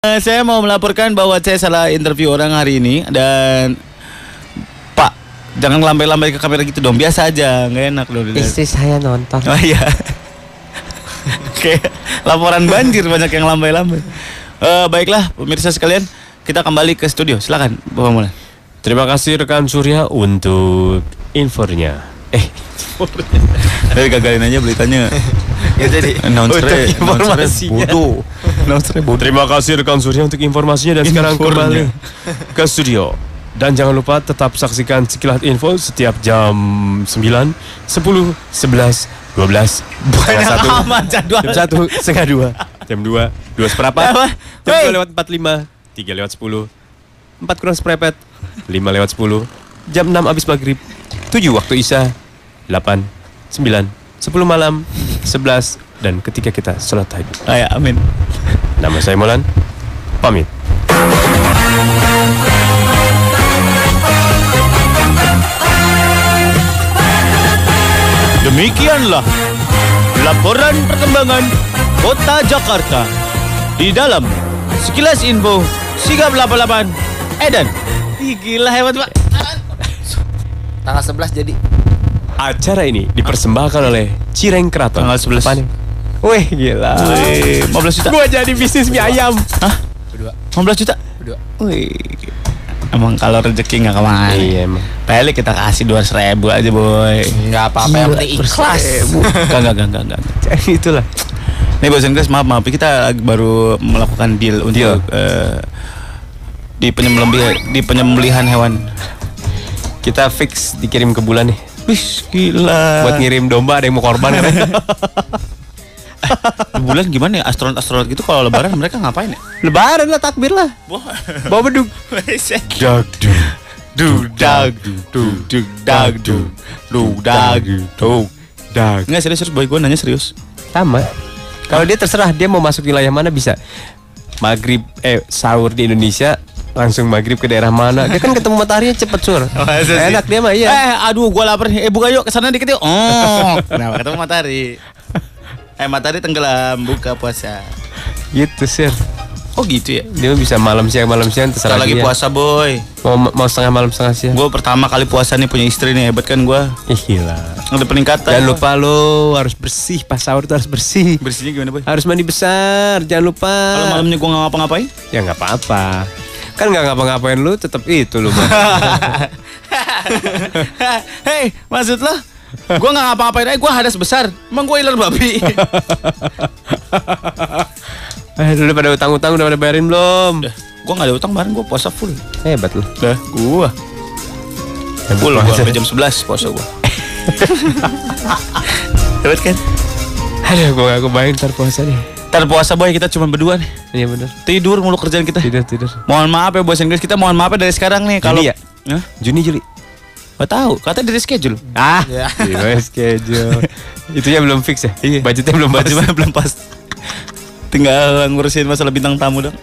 Eh, saya mau melaporkan bahwa saya salah interview orang hari ini dan Pak, jangan lambai-lambai ke kamera gitu dong. Biasa aja, nggak enak dong. Istri saya nonton. Oh iya. Kayak laporan banjir banyak yang lambai-lambai. Eh, baiklah, pemirsa sekalian, kita kembali ke studio. Silakan, Bapak Mulan. Terima kasih rekan Surya untuk infonya. Eh, Tapi gagalin aja beritanya. ya jadi Announcer untuk informasinya. bodoh. Terima kasih rekan Surya untuk informasinya dan sekarang Infornya. kembali ke studio. Dan jangan lupa tetap saksikan sekilas info setiap jam 9, 10, 11, 12, setengah satu, amat jadwal. jam satu, setengah dua, jam dua, dua seperempat, Apa? jam Wey. dua lewat empat lima, tiga lewat sepuluh, empat kurang seperempat, lima lewat sepuluh, jam enam abis maghrib, tujuh waktu isya, delapan, sembilan, sepuluh malam, sebelas, dan ketika kita sholat tahajud. Ah, ya, amin. Nama saya Molan, pamit. Demikianlah laporan perkembangan Kota Jakarta di dalam sekilas info Sigap 88 Edan. Ih, gila hebat pak. Tanggal 11 jadi. Acara ini dipersembahkan oleh Cireng Keraton. Tanggal 11. Apaan ya? Wih, gila. Wih, 15 juta. Gua jadi bisnis mie ayam. Hah? Berdua. 15 juta? Berdua. Wih. Emang kalau rezeki nggak ke mana. Iya emang. Pelik kita kasih 200 ribu aja boy. Enggak apa-apa yang penting ikhlas. Enggak, enggak, enggak, enggak. Itulah. Nih Bos Inggris maaf maaf kita lagi baru melakukan deal untuk eh, di penyembelihan di penyembelihan hewan. Kita fix dikirim ke bulan nih. Wih gila. Buat ngirim domba ada yang mau korban kan? Di bulan gimana ya astronot-astronot gitu kalau lebaran mereka ngapain ya? Lebaran lah takbir lah. Bawa beduk. Dag du. du dag du du dag du du dag du. Dag. Enggak serius serius boy gue nanya serius. Sama. Kalau dia terserah dia mau masuk wilayah mana bisa. Maghrib eh sahur di Indonesia langsung maghrib ke daerah mana dia kan ketemu mataharinya cepet sur masa sih? enak dia mah iya Eh aduh gue lapar. Eh buka yuk ke sana dikit yuk. Oh. Kenapa ketemu matahari? Eh matahari tenggelam buka puasa. gitu sir Oh gitu ya. dia bisa malam siang malam siang Kita terserah lagi dia. puasa boy. mau mau setengah malam setengah siang Gue pertama kali puasa nih punya istri nih hebat kan gue. Ih, gila Ada peningkatan. jangan lupa lo harus bersih pas sahur tuh harus bersih Bersihnya gimana boy? harus mandi besar jangan lupa Kalau malamnya gue nggak ngapa-ngapain? ya nggak apa-apa kan nggak ngapa-ngapain lu tetap itu lu Hei, maksud lo? Gue nggak ngapa-ngapain aja, gue hadas besar. Emang gue iler babi. eh udah pada utang-utang udah pada bayarin belum gue nggak ada utang kemarin gue puasa full. hebat lu Dah, gue. Full gue sampai jam 11 puasa gue. hebat kan? aduh gua gak kebayang ntar puasa nih Ntar puasa boy kita cuma berdua nih. iya bener Tidur mulu kerjaan kita. tidur tidur Mohon maaf ya bos Inggris kita mohon maaf ya dari sekarang nih kalau Juni ya? Hah? Juni Juli Gak tahu, katanya dari schedule. ah Ya. gimana schedule itunya belum fix ya Iya. budgetnya belum pas Budgetnya belum pas. Tinggal ngurusin masalah bintang tamu dong.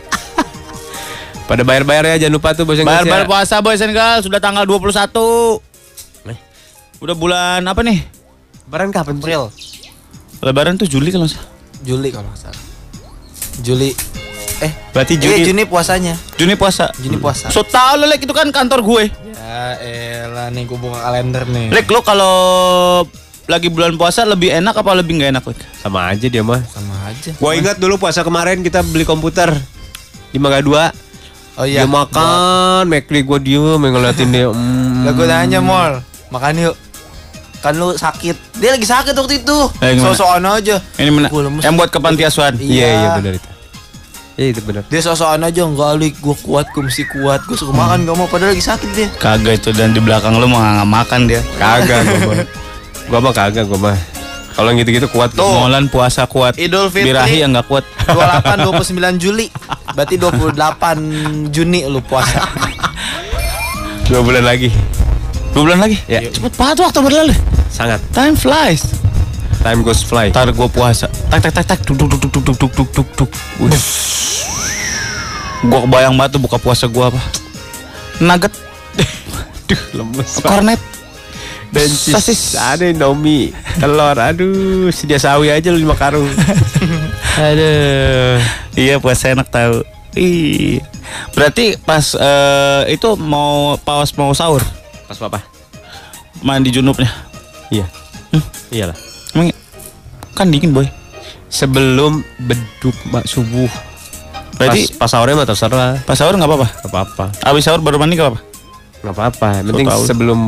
pada bayar-bayar ya jangan lupa tuh bos Bayar-bayar ya. puasa boys and girls sudah tanggal 21. Eh. Udah bulan apa nih? Lebaran kapan? April, Lebaran tuh Juli kalau salah. Juli kalau salah. Juli. Eh, Berarti Juni. Juni. Juni puasanya. Juni puasa. Juni puasa. So tau lo Lek itu kan kantor gue. Ya elah nih gue buka kalender nih. Lek lo kalau lagi bulan puasa lebih enak apa lebih nggak enak Lek? Sama aja dia mah. Sama aja. Gua ingat dulu puasa kemarin kita beli komputer di Mangga 2. Oh Dia makan, McD gua diem ngeliatin dia. Mm. Lah gue nanya mall, makan yuk. Kan lu sakit. Dia lagi sakit waktu itu. Eh? So-soan aja. Ini mana? Yang buat ke panti asuhan. Iya. Iya, iya benar itu. Iya itu benar. Dia so-soan aja enggak gue kuat, gue mesti kuat. Gue suka makan gak mau padahal lagi sakit dia. Kagak itu dan di belakang lo mau nggak makan dia. Kagak gua mah. Gua mah kagak gua mah. Kalau yang gitu-gitu kuat Tuh. Molan puasa kuat. Idul Fitri. Birahi yang nggak kuat. 28 29 Juli. Berarti 28 Juni lu puasa. Dua bulan lagi. Dua bulan lagi. Ya. Cepet banget waktu berlalu. Sangat. Time flies. Time goes fly. Ntar gue puasa. Tak tak tak tak. Duk duk duk duk duk duk duk duk duk. Wih. Gua kebayang banget tuh buka puasa gua apa. Nugget, Duh, lemes. kornet, Dan sosis. Ada Indomie, telur. Aduh, sedia sawi aja lu lima karung. Aduh. Iya puasa enak tahu. Ih. Berarti pas eh, itu mau pas mau sahur Pas apa? mandi junubnya. Iya. Iyalah. Emang kan dingin boy. Sebelum beduk mbak subuh. Berarti pas, pas sahurnya mah terserah. pas sahur nggak apa-apa. Gak apa-apa. Abis sahur baru mandi nggak apa-apa. Gak apa-apa. Yang penting tahu. sebelum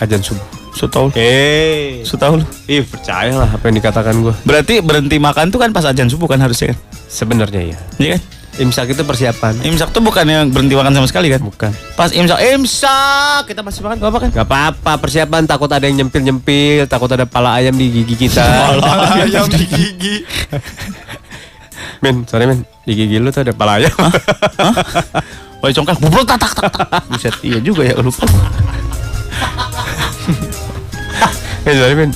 ajan subuh. Sutaul. Eh. Sutaul. Ih percayalah apa yang dikatakan gue. Berarti berhenti makan tuh kan pas ajan subuh kan harusnya kan? Sebenarnya ya. Iya kan? Imsak itu persiapan. Imsak tuh bukan yang berhenti makan sama sekali kan? Bukan. Pas imsak, imsak kita masih makan gak apa kan? Gak apa-apa persiapan takut ada yang nyempil-nyempil, takut ada pala ayam di gigi kita. Ayam di gigi. men, sorry men, di gigi lu tuh ada pala ayam. Wah congkak, bubruk tak tak tak tak. Buset, iya juga ya lupa. men, sorry men.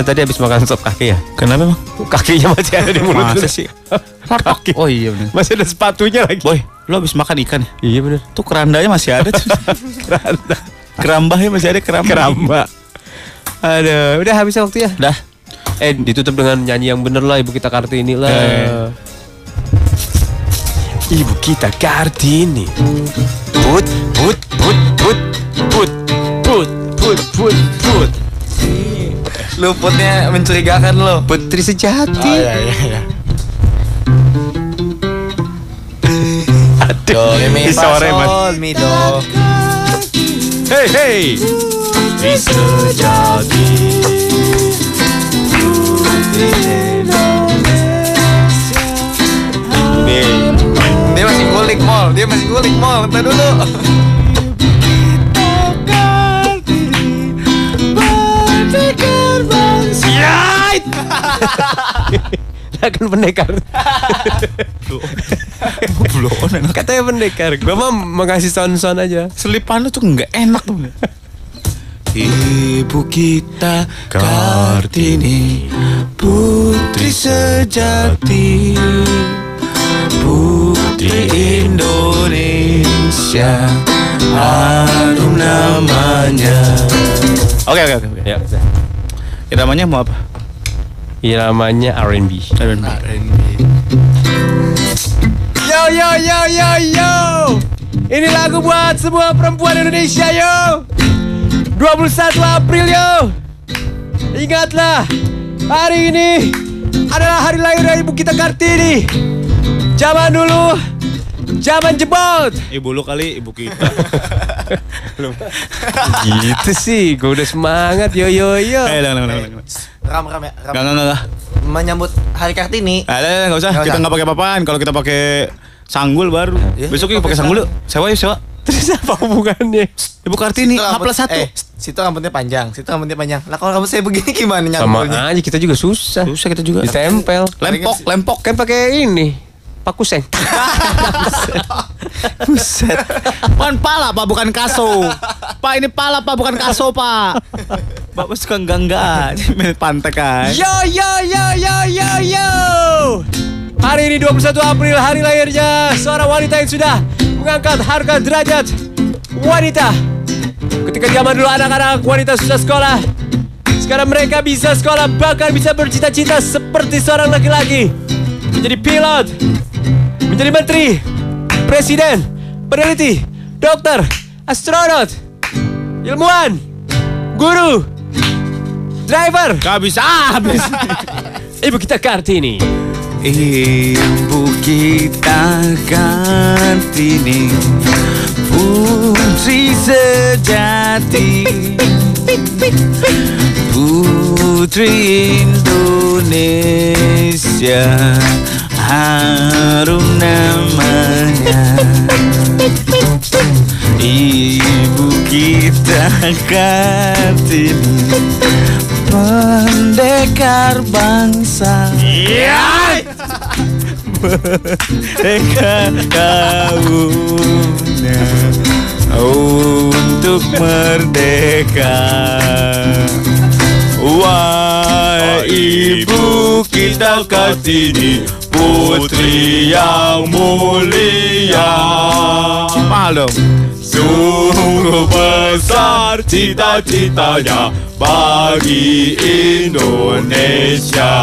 Lu tadi habis makan sop kaki ya? Kenapa emang? Kakinya masih ada di mulut Masa sih? Kaki. Oh iya bener. Masih ada sepatunya lagi. Boy, lo habis makan ikan ya? Iya bener. Tuh kerandanya masih ada tuh. Keranda. Kerambahnya masih ada keramba. Keramba. Aduh, udah habis waktu ya. Dah. Eh, ditutup dengan nyanyi yang bener lah Ibu kita Kartini lah. Eh. Ibu kita Kartini. Put, put, put, put, put, put, put, put, put. Luputnya mencurigakan lo. Putri sejati. iya iya. Do, re, mi, Di fa, sore, Mas. mi, do. Hey, hey. Putri sejati. Ini Dia masih ngulik mall, dia masih ngulik mall. Bentar dulu. Akan pendekar. Belum. Katanya pendekar. Gua mah mengasih sound-sound aja. Selipan lu tuh nggak enak tuh. Ibu kita Kartini Putri sejati Putri Indonesia Harum namanya Oke oke oke. Ya, udah. Iramanya mau apa? Iramanya R&B. Yo yo yo yo yo. Ini lagu buat semua perempuan Indonesia yo. 21 April yo. Ingatlah hari ini adalah hari lahir dari ibu kita Kartini. Zaman dulu, zaman jebot. Ibu lu kali ibu kita gitu sih, gue udah semangat yo yo yo. Eh jangan jangan jangan Ram ram ya. Ram. Jangan jangan Menyambut Hari Kartini. Eh, eh, nggak usah. Nggak Kita nggak pakai apa-apaan. Kalau kita pakai sanggul baru. Ya, Besok yuk pakai sanggul yuk. Sewa yuk sewa. Terus apa hubungannya? Ibu Kartini Situ H plus satu. Eh, situ rambutnya panjang, situ rambutnya panjang. Lah kalau rambut saya begini gimana Sama nyambulnya? aja kita juga susah. Susah kita juga. Ditempel. Lempok, lempok. Kan pakai ini. Pakuseng. Buset. Pan pala pak, bukan kaso. Pak ini pala pak, bukan kaso pak. Bapak suka enggak enggak. Main pantek kan. Yo yo yo yo yo yo. Hari ini 21 April hari lahirnya seorang wanita yang sudah mengangkat harga derajat wanita. Ketika zaman dulu anak-anak wanita susah sekolah, sekarang mereka bisa sekolah bahkan bisa bercita-cita seperti seorang laki-laki. Menjadi pilot, menjadi menteri, presiden, peneliti, dokter, astronot, ilmuwan, guru, driver, Gak bisa habis. Ibu kita Kartini. Ibu kita Kartini Putri sejati Putri Indonesia Harum namanya Ibu kita Kartini Pendekar bangsa. Merdeka kaumnya. Untuk merdeka. Wah ibu kita Kartini Putri yang mulia. Dong. Sungguh besar cita-citanya bagi Indonesia.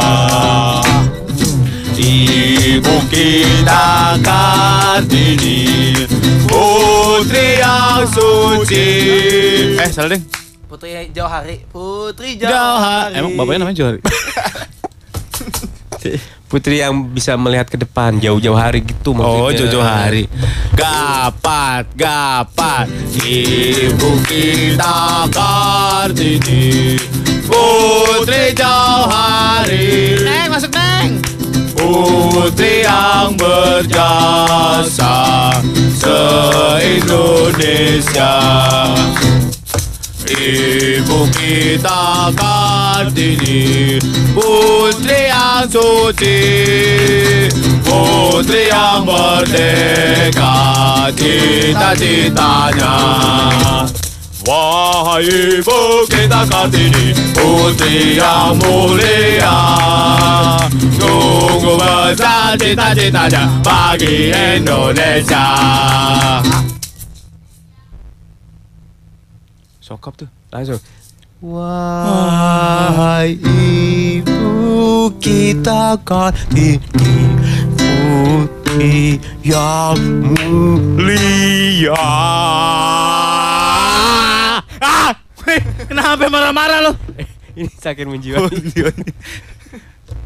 Ibu kita Kartini Putri yang suci. Eh salah deh. Putri Jauhari. Putri Jauhari. Emang bapaknya namanya Johari? Putri yang bisa melihat ke depan jauh-jauh hari gitu Oh maksudnya. Jojo Hari. Gapat Gapat. Ibu kita Kartini. Putri Jauhari Neng masuk Neng. Putri yang berjasa Se-Indonesia. Ibu kita Kartini. Putri yang suci Putri yang merdeka Cita-citanya Wahai ibu kita Kartini Putri yang mulia Sungguh besar cita-citanya Bagi Indonesia Sokap tuh langsung. Wahai ibu kita Kartini Putri yang mulia Ah! Kenapa marah-marah lo? Ini sakit menjiwai.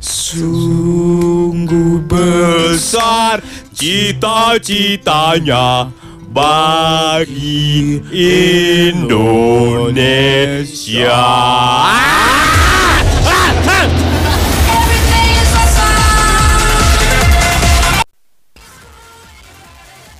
Sungguh besar cita-citanya bagi Indonesia.